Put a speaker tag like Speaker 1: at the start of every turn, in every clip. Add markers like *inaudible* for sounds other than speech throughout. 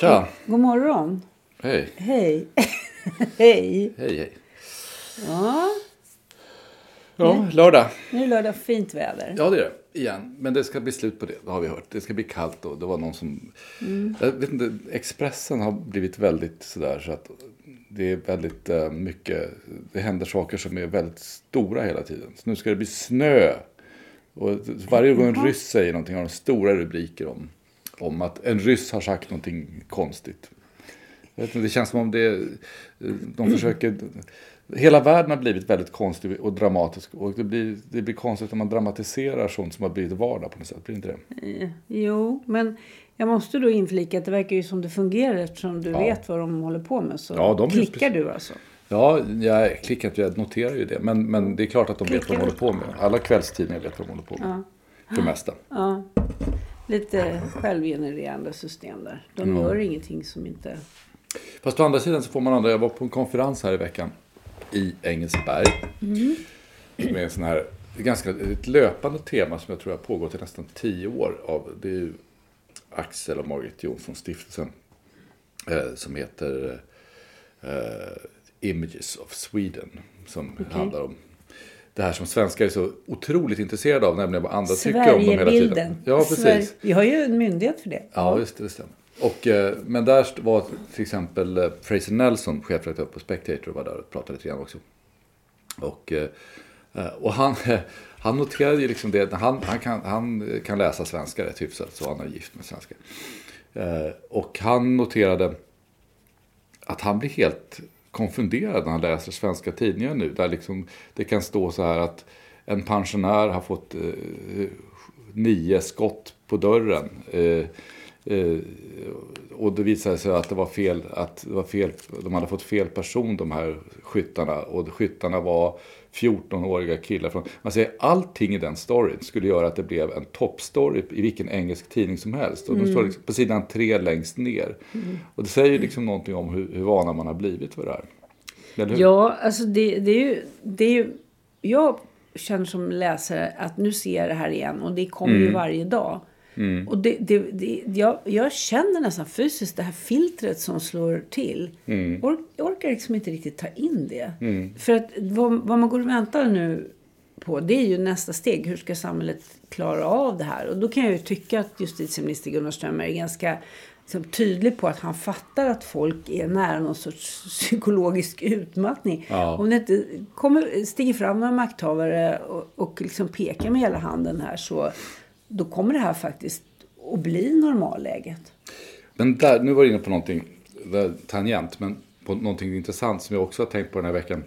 Speaker 1: Tja!
Speaker 2: God morgon.
Speaker 1: Hej!
Speaker 2: Hej. *laughs* Hej.
Speaker 1: Hej, hej.
Speaker 2: Ja,
Speaker 1: Ja, lördag.
Speaker 2: nu är det lördag fint väder.
Speaker 1: Ja, det är det. Igen. Men det ska bli slut på det, det har vi hört. Det ska bli kallt och det var någon som... Jag vet inte, Expressen har blivit väldigt sådär så att det är väldigt eh, mycket... Det händer saker som är väldigt stora hela tiden. Så nu ska det bli snö. Och varje gång en ryss säger någonting har de stora rubriker om, om att en ryss har sagt någonting konstigt. Inte, det känns som om det, de försöker... Hela världen har blivit väldigt konstig och dramatisk. Och det blir, det blir konstigt om man dramatiserar sånt som har blivit vardag på något sätt. Blir inte det?
Speaker 2: Jo, men jag måste då inflika att det verkar ju som det fungerar eftersom du
Speaker 1: Ja.
Speaker 2: vet vad de håller på med. Så
Speaker 1: Ja,
Speaker 2: klickar du alltså.
Speaker 1: Ja, jag klickar inte, jag noterar ju det. Men, men det är klart att de vet vad de håller på med. Alla kvällstidningar vet vad de håller på med. För det mesta.
Speaker 2: Ja. Lite självgenererande system där. De gör ingenting som inte...
Speaker 1: Fast å andra sidan så får man andra. Jag var på en konferens här i veckan i Engelsberg. Med en sån här, ganska, ett löpande tema som jag tror har pågått i nästan tio år. Av, det är ju Axel och Margit Jonsson stiftelsen. Eh, som heter eh, Images of Sweden. Som handlar om det här som svenskar är så otroligt intresserade av. Nämligen vad andra tycker om dem hela tiden. Ja, precis.
Speaker 2: Sver- Vi har ju en myndighet för det.
Speaker 1: Ja, just det, det stämmer. Och, eh, men där var till exempel eh, Fraser Nelson, chefredaktör på Spectator, var där och pratade lite grann också. Och, eh, och han, *laughs* han noterade ju liksom det, han, han, kan, han kan läsa svenska rätt hyfsat, så han är gift med svenska. Och han noterade att han blir helt konfunderad när han läser svenska tidningar nu. Där liksom det kan stå så här att en pensionär har fått eh, nio skott på dörren. Eh, eh, och det visade sig att det var fel, att det var fel, de hade fått fel person de här skyttarna. Och skyttarna var 14-åriga killar. Från, man säger allting i den storyn skulle göra att det blev en toppstory i vilken engelsk tidning som helst. Och de står liksom på sidan tre längst ner. Och det säger ju liksom någonting om hur, hur vana man har blivit för det här.
Speaker 2: Ja, alltså det, det, är ju, det är ju... Jag känner som läsare att nu ser jag det här igen och det kommer
Speaker 1: Mm.
Speaker 2: ju varje dag. Och det, det, det, jag, jag känner nästan fysiskt det här filtret som slår till.
Speaker 1: Mm.
Speaker 2: Or, jag orkar liksom inte riktigt ta in det. För att vad, vad man går och väntar nu på det är ju nästa steg. Hur ska samhället klara av det här? Och då kan jag ju tycka att justitieminister Gunnar Strömmer är ganska liksom, tydlig på att han fattar att folk är nära någon sorts psykologisk utmattning.
Speaker 1: Ja.
Speaker 2: Om det inte kommer, stiger fram några makthavare och, och liksom pekar med hela handen här så då kommer det här faktiskt att bli normalläget.
Speaker 1: Men där, nu var du inne på någonting där, tangent, men på någonting intressant som jag också har tänkt på den här veckan.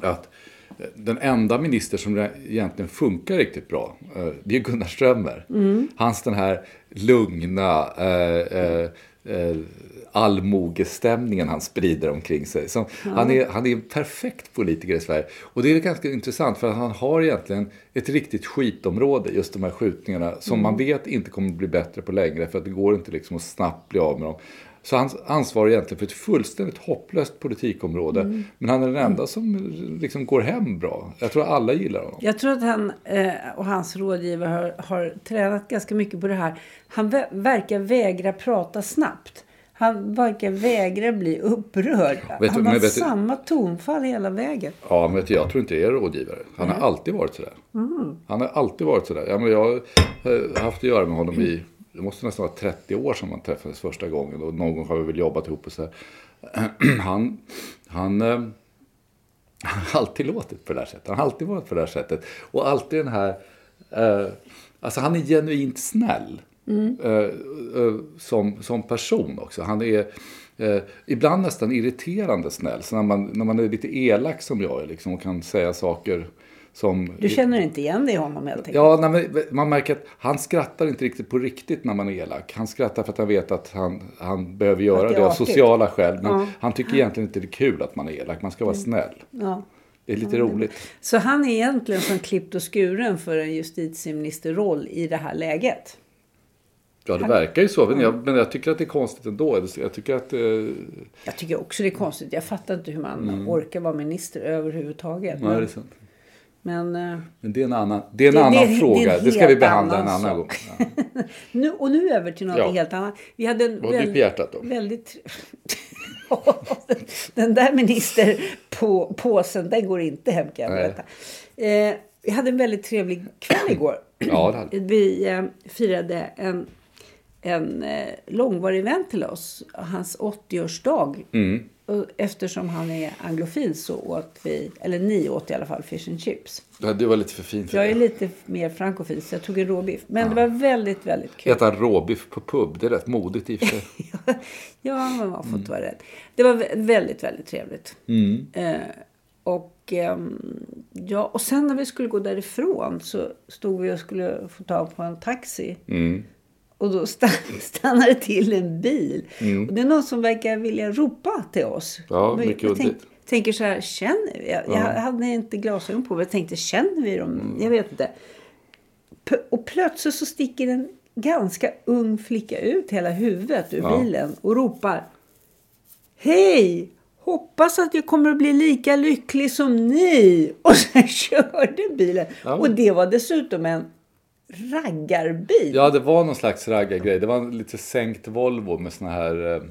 Speaker 1: Att eh, den enda minister som egentligen funkar riktigt bra, eh, det är Gunnar Strömmer. Hans den här lugna, eh, eh, eh, allmogestämningen han sprider omkring sig. Som, han, är, han är en perfekt politiker i Sverige. Och det är ganska intressant för att han har egentligen ett riktigt skitområde, just de här skjutningarna, som man vet inte kommer att bli bättre på längre för att det går inte liksom att snabbt bli av med dem. Så han ansvarar egentligen för ett fullständigt hopplöst politikområde. Men han är den enda som liksom går hem bra. Jag tror alla gillar honom.
Speaker 2: Jag tror att han eh, och hans rådgivare har, har tränat ganska mycket på det här. Han verkar vägra prata snabbt. Han verkar vägra bli upprörd.
Speaker 1: Vet
Speaker 2: han har samma tonfall hela vägen.
Speaker 1: Ja, men vet du, jag tror inte det är rådgivare. Han har alltid varit sådär. Han har alltid varit sådär. Ja, men jag har haft att göra med honom i, det måste nästan vara 30 år sedan man träffades första gången. Och någon gång har vi väl jobbat ihop och så här. *clears throat* Han, han, eh, han har alltid låtit på det här sättet. Han har alltid varit på det här sättet. Och alltid den här, eh, alltså han är genuint snäll. Eh, eh, som, som person också. Han är eh, ibland nästan irriterande snäll. Så när man, när man är lite elak som jag är liksom, och kan säga saker som...
Speaker 2: Du känner inte igen dig i honom helt enkelt?
Speaker 1: Ja, nej, man märker att han skrattar inte riktigt på riktigt när man är elak. Han skrattar för att han vet att han, han behöver göra
Speaker 2: det
Speaker 1: det, av sociala skäl. Men
Speaker 2: Ja.
Speaker 1: han tycker egentligen inte det är kul att man är elak. Man ska vara snäll.
Speaker 2: Ja.
Speaker 1: Det är lite roligt.
Speaker 2: Så han är egentligen som klippt och skuren för en justitieministerroll i det här läget?
Speaker 1: Ja, det verkar ju så. Men jag, men jag tycker att det är konstigt ändå. Jag tycker att... Eh,
Speaker 2: Jag tycker också det är konstigt. Jag fattar inte hur man orkar vara minister överhuvudtaget.
Speaker 1: nej, det är sant.
Speaker 2: men, eh,
Speaker 1: Men det är en annan, det är en
Speaker 2: Det- det
Speaker 1: annan
Speaker 2: det
Speaker 1: fråga. Det, ska vi behandla en
Speaker 2: annan
Speaker 1: annan gång. Ja. *laughs*
Speaker 2: nu, och nu över till något
Speaker 1: Ja.
Speaker 2: helt annat. Vi hade en
Speaker 1: Vad har du på hjärtat då?
Speaker 2: väldigt... *laughs* den där ministerpåsen, den går inte hem kan jag berätta. Eh, vi hade en väldigt trevlig kväll igår.
Speaker 1: Ja, det hade
Speaker 2: Vi eh, firade en, en eh, långvarig vän till oss, hans 80-årsdag.
Speaker 1: Mm.
Speaker 2: Eftersom han är anglofil så åt vi, eller ni åt i alla fall, fish and chips.
Speaker 1: Ja, Du var lite för fin för
Speaker 2: Jag är lite mer frankofil så jag tog en råbiff. Men det var väldigt, väldigt kul.
Speaker 1: Äta råbiff på pub, det är rätt modigt i och för sig. *laughs*
Speaker 2: ja, men man får inte vara rädd. Det var vä- väldigt, väldigt trevligt.
Speaker 1: Mm.
Speaker 2: Eh, och, ehm, ja, och sen när vi skulle gå därifrån så stod vi och skulle få tag på en taxi.
Speaker 1: Mm.
Speaker 2: Och då stann- *laughs* stannade till en bil. Och det är någon som verkar vilja ropa till oss.
Speaker 1: Ja,
Speaker 2: Men
Speaker 1: mycket
Speaker 2: jag tänk, tänker så här, känner vi? Jag, jag hade inte glasögon på mig. Jag tänkte, känner vi dem?
Speaker 1: Mm.
Speaker 2: Jag vet inte. P- och plötsligt så sticker en ganska ung flicka ut hela huvudet ur
Speaker 1: Ja.
Speaker 2: bilen och ropar. Hej! Hoppas att jag kommer att bli lika lycklig som ni. *laughs* Och sen körde bilen.
Speaker 1: Ja.
Speaker 2: Och det var dessutom en raggarbil.
Speaker 1: Ja, det var någon slags raggargrej. Det var en lite sänkt Volvo med såna här eh,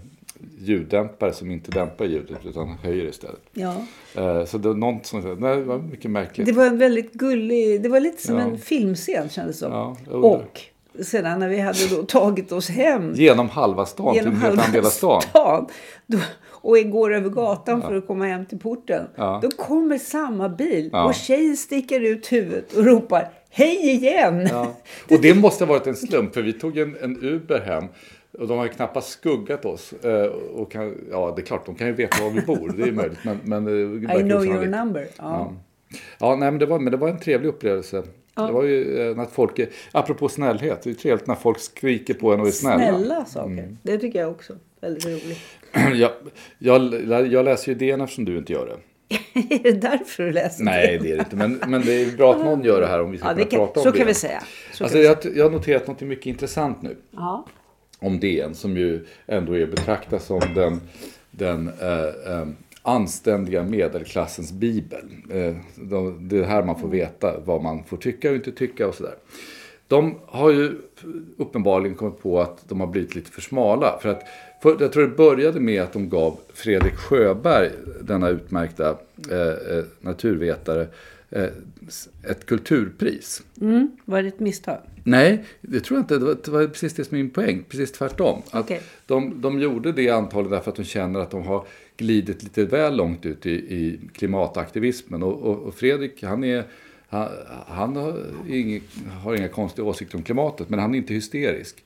Speaker 1: ljuddämpare som inte dämpar ljudet utan höjer istället.
Speaker 2: Ja.
Speaker 1: Eh, så det var något som, nej, det var mycket märkligt.
Speaker 2: Det var en väldigt gullig, det var lite som
Speaker 1: Ja.
Speaker 2: en filmscen kändes som.
Speaker 1: Ja,
Speaker 2: och sedan när vi hade då tagit oss hem
Speaker 1: Genom halva stan till en helt annan del av stan.
Speaker 2: stan, då, och går över gatan för att komma hem till porten.
Speaker 1: Ja.
Speaker 2: Då kommer samma bil
Speaker 1: Ja.
Speaker 2: och tjejen sticker ut huvudet och ropar Hej igen!
Speaker 1: Ja. Och det måste ha varit en slump för vi tog en, en Uber hem. Och de har ju knappast skuggat oss. Eh, Och kan, ja, det är klart, de kan ju veta var vi bor. Det är möjligt. Men, men eh,
Speaker 2: I know your number. Ja.
Speaker 1: Ja, ja nej, men, det var, men det var en trevlig upplevelse. Det var ju eh, när folk, apropå snällhet, det är trevligt när folk skriker på en och är snälla.
Speaker 2: Snälla saker.
Speaker 1: Mm.
Speaker 2: Det tycker jag också. Väldigt roligt. *clears throat*
Speaker 1: jag, jag, jag läser ju DN eftersom du inte gör det. *laughs*
Speaker 2: är det därför du läser
Speaker 1: Nej, det är det inte. Men, men det är bra att någon gör det här om vi ska
Speaker 2: Ja,
Speaker 1: kunna
Speaker 2: kan,
Speaker 1: prata om
Speaker 2: så
Speaker 1: det.
Speaker 2: kan vi säga. Så
Speaker 1: Alltså,
Speaker 2: kan vi
Speaker 1: jag,
Speaker 2: säga.
Speaker 1: jag har noterat något mycket intressant nu.
Speaker 2: Ja.
Speaker 1: om DN som ju ändå är betraktas som den, den eh, eh, anständiga medelklassens bibel. Eh, de, det är här man får veta vad man får tycka och inte tycka och sådär. De har ju uppenbarligen kommit på att de har blivit lite för smala. För att, för, jag tror det började med att de gav Fredrik Sjöberg, denna utmärkta eh, eh, naturvetare, eh, ett kulturpris.
Speaker 2: Mm, var det ett misstag?
Speaker 1: Nej, det tror jag inte. Det var, det var precis det som är min poäng. Precis tvärtom. Att
Speaker 2: Okej.
Speaker 1: de, de gjorde det antagligen därför att de känner att de har glidit lite väl långt ut i, i klimataktivismen. Och, och, och Fredrik, han, är, han, han har, inga, har inga konstiga åsikter om klimatet, men han är inte hysterisk.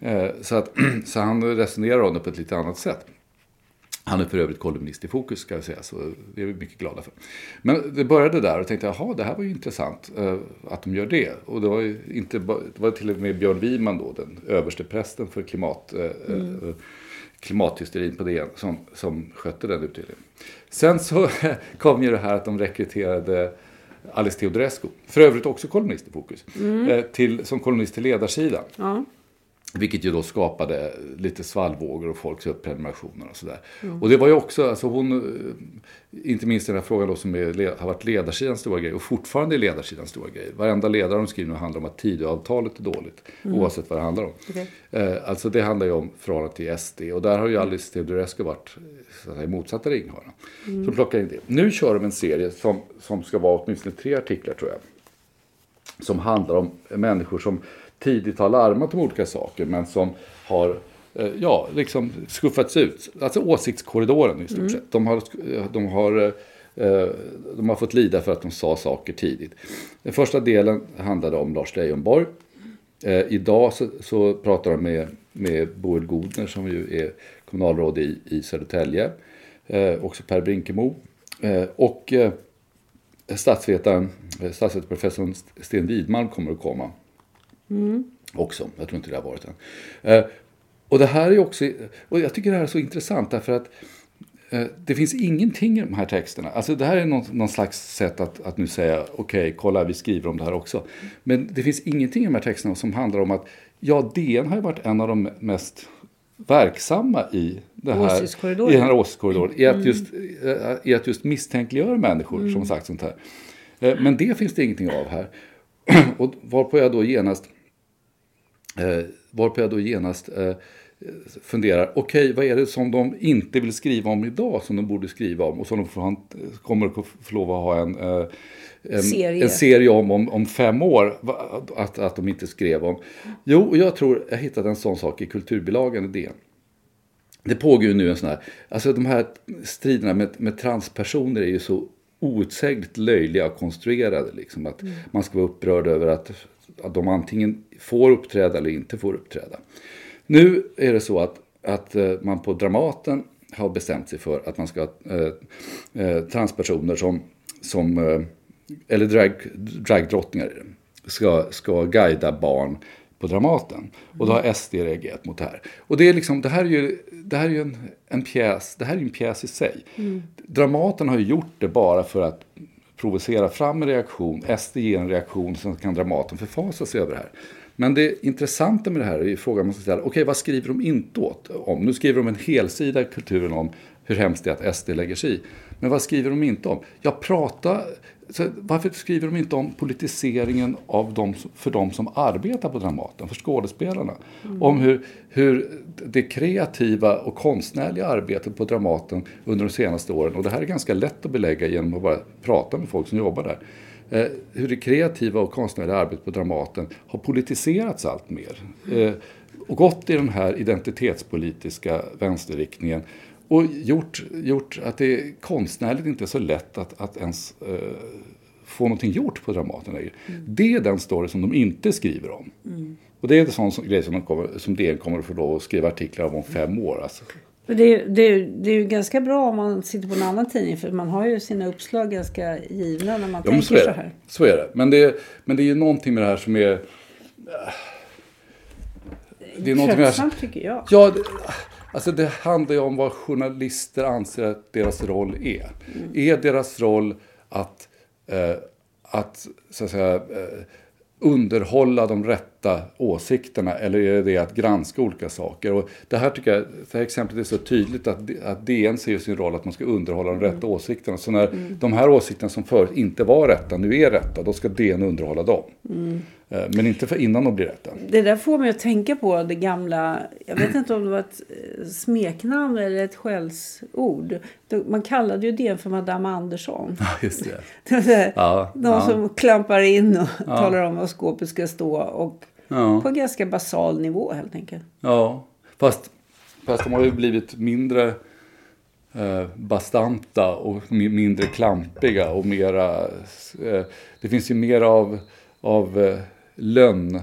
Speaker 1: Eh, så, att, *clears throat* så han resonerar om det på ett lite annat sätt. Han är för övrigt kolumnist i Fokus ska jag säga, så det är vi mycket glada för. Men det började där och tänkte, jaha, det här var ju intressant eh, att de gör det. Och det var, ju inte, det var till och med Björn Wiman då, den överste prästen för klimat, eh, eh, klimathysterin på DN som, som skötte den utdelningen. Sen så *laughs* kom ju det här att de rekryterade Alice Teodorescu, för övrigt också kolumnist i Fokus, eh, till, som kolumnist till ledarsidan.
Speaker 2: Ja.
Speaker 1: Vilket ju då skapade lite svallvågor och folks prenumerationer och sådär. Och det var ju också, alltså hon, eh, inte minst den här frågan då som är, har varit ledarsidans stora grej och fortfarande är ledarsidans stora grej. Varenda ledare de skriver nu handlar om att Tidöavtalet är dåligt, oavsett vad det handlar om. Eh, alltså det handlar ju om förhållandet till SD och där har ju Alice Teodorescu varit så säga, i motsatta ringhörnan. Så plockar in det. Nu kör de en serie som, som ska vara åtminstone tre artiklar tror jag som handlar om människor som tidigt har larmat om olika saker men som har eh, ja, liksom skuffats ut. Alltså åsiktskorridoren i stort sett. De har, de, har, eh, de har fått lida för att de sa saker tidigt. Den första delen handlade om Lars Leijonborg. Eh, idag så, så pratar de med, med Boel Godner som ju är kommunalråd i, i Södertälje. Också Per Brinkemo. Och statsvetaren, eh, statsvetarprofessorn Sten Widmalm kommer att komma. Också. Jag tror inte det har varit än. Eh, och det här är också, och jag tycker det här är så intressant därför att eh, det finns ingenting i de här texterna. Alltså det här är någon, någon slags sätt att, att nu säga okej, kolla vi skriver om det här också. Men det finns ingenting i de här texterna som handlar om att ja, DN har ju varit en av de mest verksamma i, det här,
Speaker 2: Åsiktskorridoren.
Speaker 1: i den här åsiktskorridoren. I, att just, eh, I att just misstänkliggöra människor som sagt sånt här. Eh, Men det finns det ingenting av här. *clears throat* Och varpå jag då genast Eh, varpå jag då genast eh, funderar, okej vad är det som de inte vill skriva om idag som de borde skriva om och som de får, kommer att få lov att ha en, eh, en,
Speaker 2: Serie.
Speaker 1: en serie om, om om fem år att, att de inte skrev om. Jo, och jag tror jag hittade en sån sak i kulturbilagan i DN. Det pågår nu en sån här, alltså de här striderna med, med transpersoner är ju så outsägligt löjliga och konstruerade. Liksom, att man ska vara upprörd över att, att de antingen får uppträda eller inte får uppträda. Nu är det så att, att eh, man på Dramaten har bestämt sig för att man ska ha eh, eh, transpersoner som, som eh, eller drag, dragdrottningar ska, ska guida barn på Dramaten. Och då har SD reagerat mot det här. Och det, är liksom, det här är ju, det här är ju en, en pjäs, det här är en pjäs i sig. Dramaten har ju gjort det bara för att provocera fram en reaktion. SD ger en reaktion, sen kan Dramaten förfasa sig över det här. Men det intressanta med det här är ju frågan man ska ställa, okej vad skriver de inte åt om? Nu skriver de en helsida i kulturen om hur hemskt det är att SD lägger sig i. Men vad skriver de inte om? Ja, prata... Så varför skriver de inte om politiseringen av de, för de som arbetar på Dramaten, för skådespelarna? Om hur, hur det kreativa och konstnärliga arbetet på Dramaten under de senaste åren, och det här är ganska lätt att belägga genom att bara prata med folk som jobbar där. Eh, hur det kreativa och konstnärliga arbetet på Dramaten har politiserats allt mer. Eh, och gått i den här identitetspolitiska vänsterriktningen. Och gjort, gjort att det konstnärligt inte är så lätt att, att ens eh, få någonting gjort på Dramaten längre. Det är den story som de inte skriver om. Och det är en sån grej som, de kommer, som DN kommer att få lov att skriva artiklar om om fem år. Alltså.
Speaker 2: Det är, det, är, det är ju ganska bra om man sitter på en annan tidning för man har ju sina uppslag ganska givna när man
Speaker 1: Ja,
Speaker 2: tänker
Speaker 1: så är
Speaker 2: så här.
Speaker 1: Så är det. Men det, men det är ju någonting med det här som är... Det är någonting med det här som,
Speaker 2: tycker jag.
Speaker 1: Ja, det, alltså det handlar ju om vad journalister anser att deras roll är. Är deras roll att, eh, att så att säga, eh, underhålla de rätta åsikterna eller är det det att granska olika saker? Och det här tycker jag, det här exemplet är så tydligt att, att DN ser sin roll att man ska underhålla de rätta åsikterna. Så när de här åsikterna som förut inte var rätta nu är rätta, då ska DN underhålla dem. Eh, Men inte för innan de blir rätta.
Speaker 2: Det där får mig att tänka på det gamla, jag vet inte om det var ett eh, smeknamn eller ett skällsord. Man kallade ju det för Madame Andersson.
Speaker 1: Ja, just det. *laughs*
Speaker 2: Det
Speaker 1: Ja,
Speaker 2: de
Speaker 1: ja.
Speaker 2: som klampar in och talar om var skåpet ska stå. Och
Speaker 1: Ja.
Speaker 2: på en ganska basal nivå helt enkelt.
Speaker 1: Ja, fast, fast de har ju blivit mindre eh, bastanta och mi- mindre klampiga och mera... Eh, det finns ju mer av, av eh, lönn,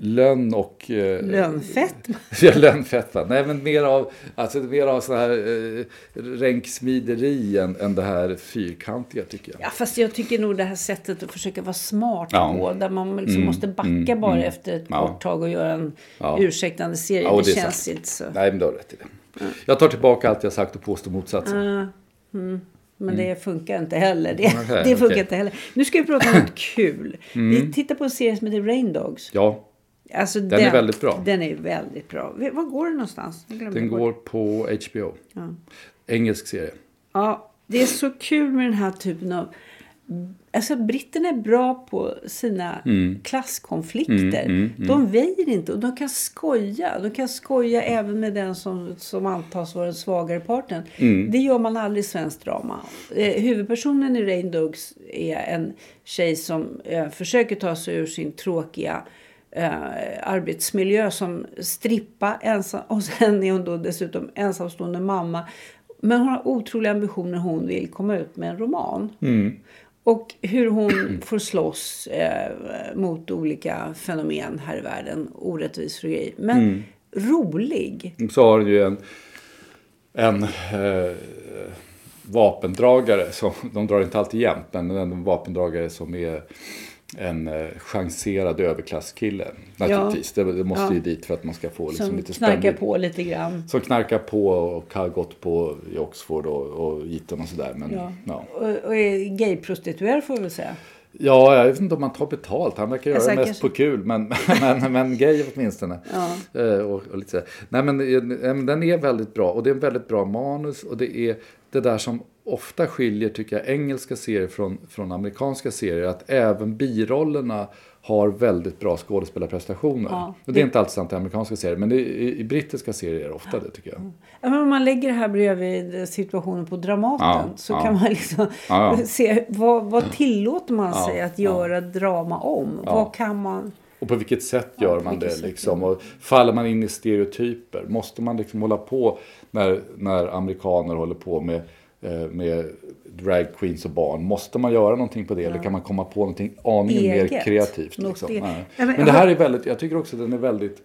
Speaker 1: lönn och... Eh,
Speaker 2: Lönfett? *laughs*
Speaker 1: ja, lönnfett va? Nej men mer av, alltså, mer av sån här eh, ränksmideri än, än det här fyrkantiga tycker jag.
Speaker 2: Ja, fast jag tycker nog det här sättet att försöka vara smart
Speaker 1: Ja.
Speaker 2: på. Där man liksom
Speaker 1: Mm,
Speaker 2: måste backa
Speaker 1: mm,
Speaker 2: bara
Speaker 1: mm.
Speaker 2: efter ett
Speaker 1: Ja.
Speaker 2: kort tag och göra en
Speaker 1: Ja.
Speaker 2: ursäktande serie.
Speaker 1: Ja,
Speaker 2: det,
Speaker 1: det
Speaker 2: känns
Speaker 1: sant.
Speaker 2: inte så.
Speaker 1: Nej men du har rätt i det. Jag tar tillbaka allt jag sagt och påstår motsatsen.
Speaker 2: Men det funkar inte heller. Det,
Speaker 1: Mm. Okej,
Speaker 2: det funkar.
Speaker 1: Mm.
Speaker 2: inte heller. Nu ska vi prata om något kul. Vi tittar på en serie som heter Rain Dogs.
Speaker 1: Ja,
Speaker 2: Alltså,
Speaker 1: Den är väldigt bra.
Speaker 2: Den är väldigt bra. Var går den någonstans?
Speaker 1: Den går på HBO. Engelsk serie.
Speaker 2: Ja, det är så kul med den här typen av... Alltså britterna är bra på sina klasskonflikter. De väjer inte och de kan skoja. De kan skoja även med den som, som antas vara den svagare parten. Det gör man aldrig i svensk drama. Eh, huvudpersonen i Rain Dogs är en tjej som eh, försöker ta sig ur sin tråkiga eh, arbetsmiljö som strippa ensam, och sen är hon då dessutom ensamstående mamma. Men hon har otroliga ambitioner. Hon vill komma ut med en roman. Och hur hon får slåss eh, mot olika fenomen här i världen. Orättvisor och grejer. Men rolig.
Speaker 1: Så har du ju en, en eh, vapendragare. Som, de drar inte alltid jämt, men en vapendragare som är en eh, chanserad överklasskille. Naturligtvis. Det, det måste
Speaker 2: Ja.
Speaker 1: ju dit för att man ska få liksom,
Speaker 2: Som
Speaker 1: lite
Speaker 2: knarkar
Speaker 1: spännvidd.
Speaker 2: på lite grann.
Speaker 1: Som knarkar på och har gått på i Oxford och, och Eton och sådär. Men,
Speaker 2: Ja.
Speaker 1: ja.
Speaker 2: Och, och är gayprostituerad får vi väl säga.
Speaker 1: Ja, jag vet inte om han tar betalt. Han verkar göra det mest på kul, men, *laughs* men, men gay åtminstone. Eh, och, och lite här. Nej, eh, men den är väldigt bra och det är en väldigt bra manus och det är det där som ofta skiljer, tycker jag, engelska serier från, från amerikanska serier. Att även birollerna har väldigt bra skådespelarprestationer.
Speaker 2: Ja,
Speaker 1: det är inte alltid sant i amerikanska serier, men i, i, i brittiska serier är det ofta det tycker jag.
Speaker 2: Ja, men om man lägger det här bredvid situationen på Dramaten
Speaker 1: Ja,
Speaker 2: så kan man liksom *laughs* se vad, vad tillåter man sig att göra drama om? Vad kan man...
Speaker 1: Och på vilket sätt gör man det? Liksom? Och faller man in i stereotyper? Måste man liksom hålla på när, när amerikaner håller på med, med drag queens och barn? Måste man göra någonting på det? Eller kan man komma på någonting aningen mer
Speaker 2: Eget.
Speaker 1: kreativt?
Speaker 2: Något
Speaker 1: Liksom? Nej.
Speaker 2: Ja, men-
Speaker 1: Men det här är väldigt, jag tycker också att den är väldigt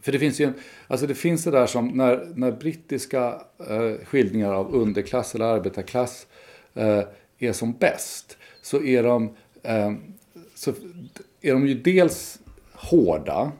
Speaker 1: för det finns ju en, alltså det finns det där som när, när brittiska eh, skildringar av underklass eller arbetarklass eh, är som bäst. Så är de, eh, så är de ju dels hårda.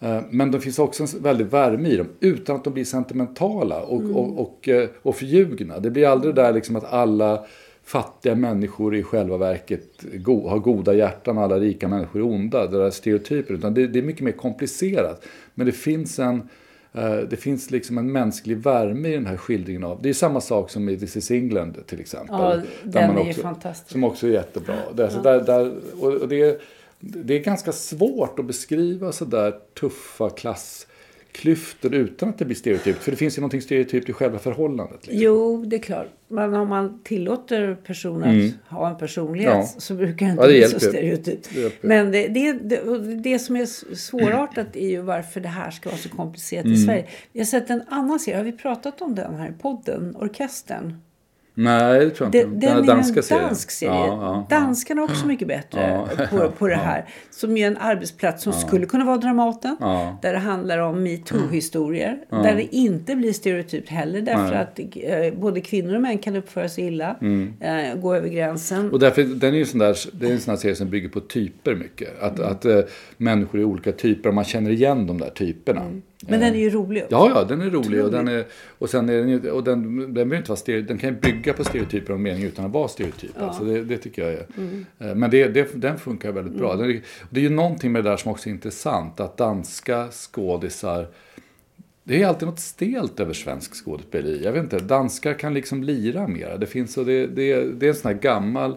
Speaker 1: Eh, men det finns också en väldig värme i dem utan att de blir sentimentala och, och, och, eh, och förljugna. Det blir aldrig det där liksom att alla fattiga människor i själva verket go, har goda hjärtan och alla rika människor är onda. Det där stereotyper. Utan det, det är mycket mer komplicerat. Men det finns en eh, det finns liksom en mänsklig värme i den här skildringen av. Det är samma sak som i This is England till exempel.
Speaker 2: Ja,
Speaker 1: Där
Speaker 2: den
Speaker 1: man
Speaker 2: är ju fantastisk.
Speaker 1: Som också är jättebra. Det, så där, där, och det, det är ganska svårt att beskriva så där tuffa klassklyftor utan att det blir stereotypt. För det finns ju någonting stereotypt i själva förhållandet. Liksom.
Speaker 2: Jo, det är klart. Men om man tillåter personer att ha en personlighet
Speaker 1: Mm. Ja.
Speaker 2: så brukar det inte
Speaker 1: Ja, det
Speaker 2: bli så stereotypt.
Speaker 1: Det.
Speaker 2: Men det, det, det, som är svårartat är ju varför det här ska vara så komplicerat
Speaker 1: Mm.
Speaker 2: i Sverige. Vi har sett en annan serie, har vi pratat om den här i podden? Orkestern.
Speaker 1: Nej, det tror jag inte.
Speaker 2: den är
Speaker 1: danska
Speaker 2: en
Speaker 1: serien.
Speaker 2: dansk serie.
Speaker 1: Ja, ja,
Speaker 2: Danskarna är också mycket bättre
Speaker 1: Ja.
Speaker 2: på, på det här. Som är en arbetsplats som skulle kunna vara Dramaten.
Speaker 1: Ja.
Speaker 2: Där det handlar om metoo-historier. Där det inte blir stereotypt heller. Därför att eh, både kvinnor och män kan uppföra sig illa. Eh, gå över gränsen.
Speaker 1: Och därför, den är ju sån där, det är en sån här serie som bygger på typer mycket. Att, att eh, människor är olika typer och man känner igen de där typerna.
Speaker 2: Men den är ju rolig också.
Speaker 1: Ja, ja, den är rolig och den är, och sen är den ju, och den, den behöver inte vara stereo, den kan ju bygga på stereotyper och mening utan att vara stereotyp. Alltså det, det tycker jag är. eh, Men det, det, den funkar väldigt bra. Den är, det är ju någonting med det där som också är intressant, att danska skådisar det är alltid något stelt över svensk skådespeleri. Jag vet inte, danskar kan liksom lira mer. Det finns och det, det, det är en sån här gammal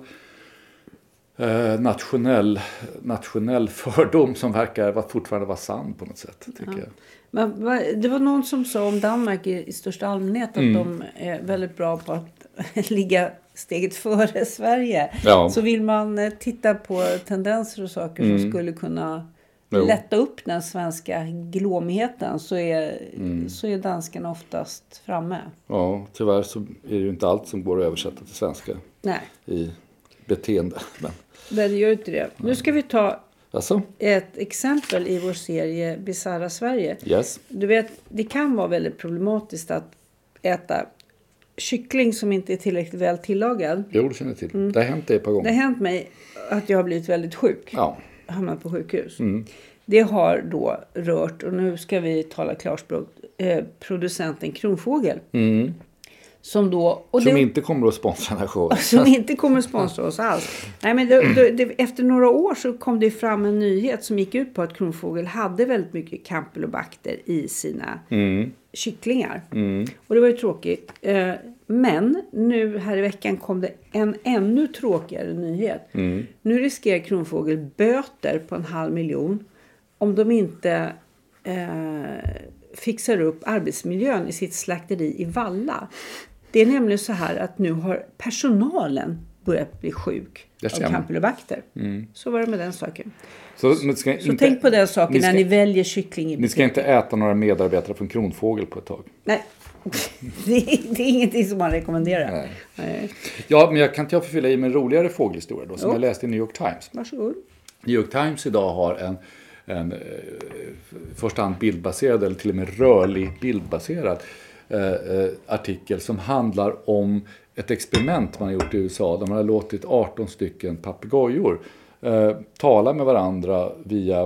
Speaker 1: eh, nationell, nationell fördom som verkar fortfarande vara sann på något sätt. Tycker jag.
Speaker 2: Men, det var någon som sa om Danmark i, i största allmänhet att
Speaker 1: Mm.
Speaker 2: de är väldigt bra på att *laughs* ligga steget före Sverige.
Speaker 1: Ja.
Speaker 2: Så vill man eh, titta på tendenser och saker som skulle kunna
Speaker 1: Mm. Jo.
Speaker 2: lätta upp den svenska glåmigheten så är,
Speaker 1: Mm.
Speaker 2: så är danskarna oftast framme.
Speaker 1: Ja, tyvärr så är det ju inte allt som går att översätta till svenska
Speaker 2: Nej,
Speaker 1: i beteende. *laughs* Men,
Speaker 2: det gör inte det. Nu ska vi ta
Speaker 1: Alltså?
Speaker 2: ett exempel i vår serie Bisarra Sverige.
Speaker 1: Yes.
Speaker 2: Du vet, det kan vara väldigt problematiskt att äta kyckling som inte är tillräckligt väl tillagad.
Speaker 1: Jo, det känner jag till. Det har hänt det ett par
Speaker 2: Mm. Det
Speaker 1: gånger.
Speaker 2: har hänt mig att jag har blivit väldigt sjuk.
Speaker 1: Ja.
Speaker 2: Hamnat på sjukhus.
Speaker 1: Mm.
Speaker 2: Det har då rört, och nu ska vi tala klarspråk, eh, producenten Kronfågel. Som då...
Speaker 1: Mm. Som
Speaker 2: det,
Speaker 1: inte kommer att sponsra den här showen. *laughs*
Speaker 2: som inte kommer att sponsra oss alls. Nej, men det, det, efter några år så kom det fram en nyhet som gick ut på att Kronfågel hade väldigt mycket campylobacter i sina kycklingar. Och det var ju tråkigt. Eh, Men nu här i veckan kom det en ännu tråkigare nyhet. Nu riskerar Kronfågel böter på en halv miljon om de inte eh, fixar upp arbetsmiljön i sitt slakteri i Valla. Det är nämligen så här att nu har personalen börjat bli sjuk av campylobacter. Så var det med den saken.
Speaker 1: Så, ska
Speaker 2: Så
Speaker 1: inte,
Speaker 2: tänk på den saken
Speaker 1: ni
Speaker 2: när
Speaker 1: ska-
Speaker 2: ni väljer kyckling i
Speaker 1: Ni ska inte äta några medarbetare från Kronfågel på ett tag.
Speaker 2: Nej, *laughs* det är, det är ingenting som man rekommenderar.
Speaker 1: Nej.
Speaker 2: Nej.
Speaker 1: Ja, men jag kan inte jag få fylla i med en roligare fågelhistoria då, som
Speaker 2: Jo.
Speaker 1: jag läste i New York Times.
Speaker 2: Varsågod.
Speaker 1: New York Times idag har en, en eh, i första hand bildbaserad eller till och med rörlig bildbaserad eh, eh, artikel som handlar om ett experiment man har gjort i USA där man har låtit 18 stycken papegojor eh, tala med varandra via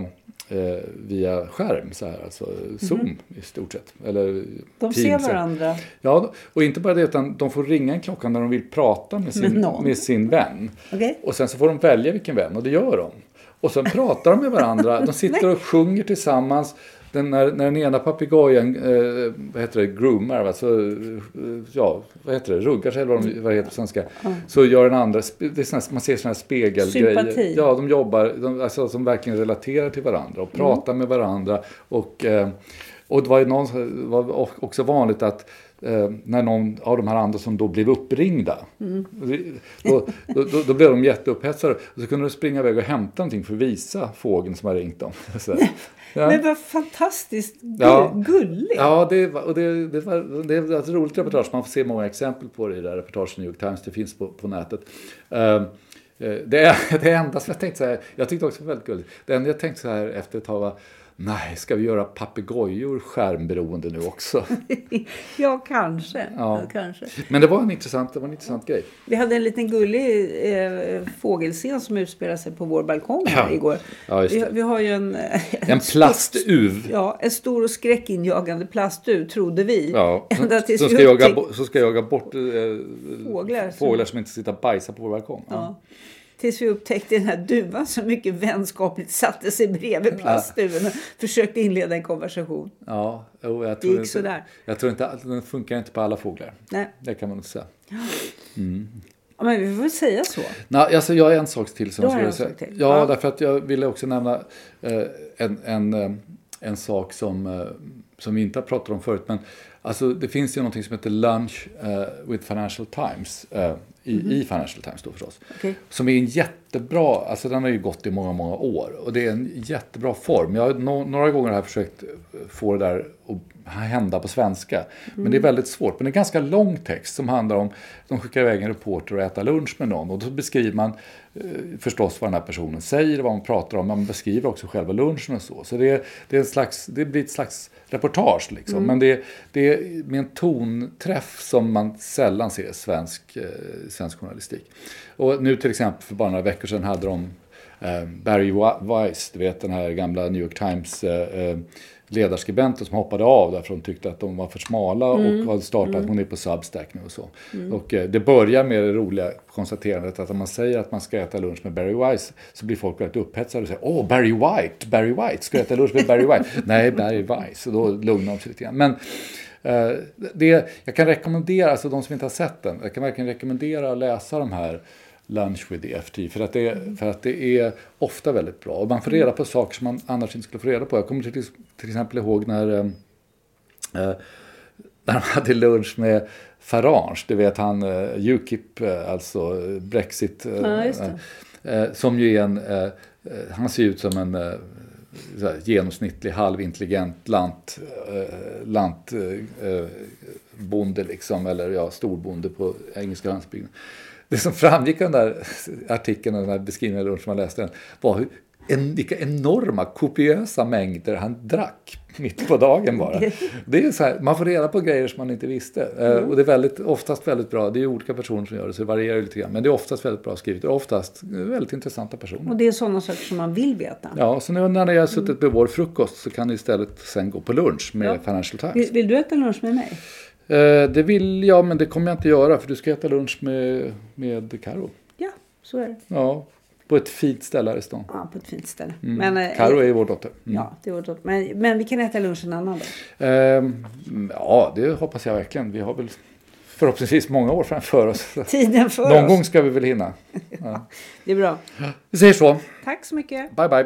Speaker 1: eh, via skärm, så här, alltså Zoom i stort sett. Eller
Speaker 2: Mhm. De ser
Speaker 1: Teams.
Speaker 2: varandra.
Speaker 1: Ja, och inte bara det utan de får ringa en klocka när de vill prata med sin,
Speaker 2: Med
Speaker 1: sin vän.
Speaker 2: Okej.
Speaker 1: Och sen så får de välja vilken vän och det gör de. Och sen pratar de med varandra. De *laughs* sitter och sjunger tillsammans. Den, när, när den ena papegojan, eh, vad heter det, groomar, alltså, eh, ja, vad heter det, ruggar sig eller vad, de, vad det heter på svenska. Så gör den andra, det är såna, man ser sådana här spegelgrejer.
Speaker 2: Sympati.
Speaker 1: Ja, de jobbar, de, alltså som verkligen relaterar till varandra och pratar med varandra. Och, eh, och det var ju någon, var också vanligt att eh, när någon av de här andra som då blev uppringda. Då, då, då, då blev de jätteupphetsade. Och så kunde de springa iväg och hämta någonting för att visa fågeln som har ringt dem. *laughs* Ja.
Speaker 2: Men vad fantastiskt gu-
Speaker 1: Ja.
Speaker 2: gulligt.
Speaker 1: Ja, det, och det, det, var, det är ett roligt reportage. Man får se många exempel på det i det här reportaget i New York Times. Det finns på, på nätet. Eh, det, är, *laughs* det enda som jag tänkte så här, jag tyckte också det var väldigt gulligt. Det enda jag tänkte så här efter ett tag var, nej, ska vi göra papegojor skärmberoende nu också? *laughs*
Speaker 2: Ja, kanske.
Speaker 1: Ja.
Speaker 2: Ja. kanske.
Speaker 1: Men det var en intressant, det var en intressant grej.
Speaker 2: Vi hade en liten gullig eh, fågelscen som utspelade sig på vår balkong
Speaker 1: Ja.
Speaker 2: igår.
Speaker 1: Ja,
Speaker 2: vi, vi har ju en... eh, *laughs*
Speaker 1: En plastuv.
Speaker 2: Ja, en stor och skräckinjagande plastuv, trodde vi.
Speaker 1: Ja, *laughs*
Speaker 2: Ända tills
Speaker 1: som ska, jaga, som ska jaga bort eh,
Speaker 2: Fåglar som-
Speaker 1: fåglar som inte sitter och bajsar på vår balkong. Ja.
Speaker 2: Tills vi upptäckte den här duvan som mycket vänskapligt satte sig bredvid plastduven och försökte inleda en konversation.
Speaker 1: Ja, jo, jag
Speaker 2: Det
Speaker 1: tror
Speaker 2: gick
Speaker 1: inte,
Speaker 2: sådär.
Speaker 1: Jag tror inte att den funkar inte på alla fåglar.
Speaker 2: Nej,
Speaker 1: Det kan man inte säga.
Speaker 2: ja, men vi får väl säga så.
Speaker 1: Nej, alltså jag har en sak till som jag skulle säga.
Speaker 2: till.
Speaker 1: Ja,
Speaker 2: Ja.
Speaker 1: därför att jag ville också nämna eh, en, en, eh, en sak som, eh, som vi inte har pratat om förut. Men alltså, det finns ju någonting som heter Lunch eh, with Financial Times. Eh, i, I Financial Times då förstås.
Speaker 2: Okej.
Speaker 1: Som är en jättebra, alltså den har ju gått i många, många år. Och det är en jättebra form. Jag har no, några gånger har jag försökt få det där att hända på svenska. Men det är väldigt svårt. Men det är en ganska lång text som handlar om, de skickar iväg en reporter och äta lunch med någon. Och då beskriver man eh, förstås vad den här personen säger, vad man pratar om. Man beskriver också själva lunchen och så. Så det, det, är en slags, det blir ett slags reportage liksom. Men det, det är med en tonträff som man sällan ser i svensk, eh, svensk journalistik. Och nu till exempel för bara några veckor sedan hade de eh, Barry Weiss, du vet den här gamla New York Times ledarskribenten som hoppade av därför de tyckte att de var för smala och hade startat, hon är på Substack nu och så. Och eh, det börjar med det roliga konstaterandet att om man säger att man ska äta lunch med Barry Weiss så blir folk väldigt upphetsade och säger Åh, Barry White, Barry White, ska jag äta lunch med Barry White? *laughs* Nej, Barry Weiss. Och då lugnar de sig lite grann. Men eh, det, jag kan rekommendera, alltså de som inte har sett den, jag kan verkligen rekommendera att läsa de här Lunch with the EFT för att, det, för att det är ofta väldigt bra. Och man får reda på saker som man annars inte skulle få reda på. Jag kommer till, till exempel ihåg när, eh, eh, när de hade lunch med Farage, du vet han eh, Ukip, eh, alltså eh, Brexit. eh,
Speaker 2: Ja,
Speaker 1: som ju är en, han ser ut som en här, genomsnittlig halvintelligent lant, eh, lant eh, eh, bonde liksom, eller ja, storbonde på engelska landsbygden. *laughs* Det som framgick av den där artikeln och den här beskrivningen lunch som man läste den var hur en, vilka enorma, kopiösa mängder han drack *laughs* mitt på dagen bara. *laughs* Det är så här, man får reda på grejer som man inte visste. Eh,
Speaker 2: Mm.
Speaker 1: Och det är väldigt, oftast väldigt bra. Det är olika personer som gör det, så det varierar lite grann. Men det är oftast väldigt bra skrivet och oftast eh, väldigt intressanta personer.
Speaker 2: Och det är sådana saker som man vill veta.
Speaker 1: Ja, så nu när ni har suttit med vår frukost så kan ni istället sen gå på lunch med
Speaker 2: Ja.
Speaker 1: Financial Times.
Speaker 2: Vill, vill du äta lunch med mig?
Speaker 1: Eh, det vill jag, men det kommer jag inte göra för du ska äta lunch med, med Karo.
Speaker 2: Ja, så är det.
Speaker 1: Ja, på ett fint ställe här i stan.
Speaker 2: Ja, på ett fint ställe.
Speaker 1: Mm.
Speaker 2: Men, eh,
Speaker 1: Karo är ju vår dotter. Mm.
Speaker 2: Ja, det var gott. Men, men vi kan äta lunch en annan dag.
Speaker 1: Ehm, ja, det hoppas jag verkligen. Vi har väl förhoppningsvis många år framför oss.
Speaker 2: Tiden för
Speaker 1: Någon
Speaker 2: oss.
Speaker 1: gång ska vi väl hinna. *laughs* Ja.
Speaker 2: Det är bra.
Speaker 1: Vi säger så.
Speaker 2: Tack så mycket.
Speaker 1: Bye, bye.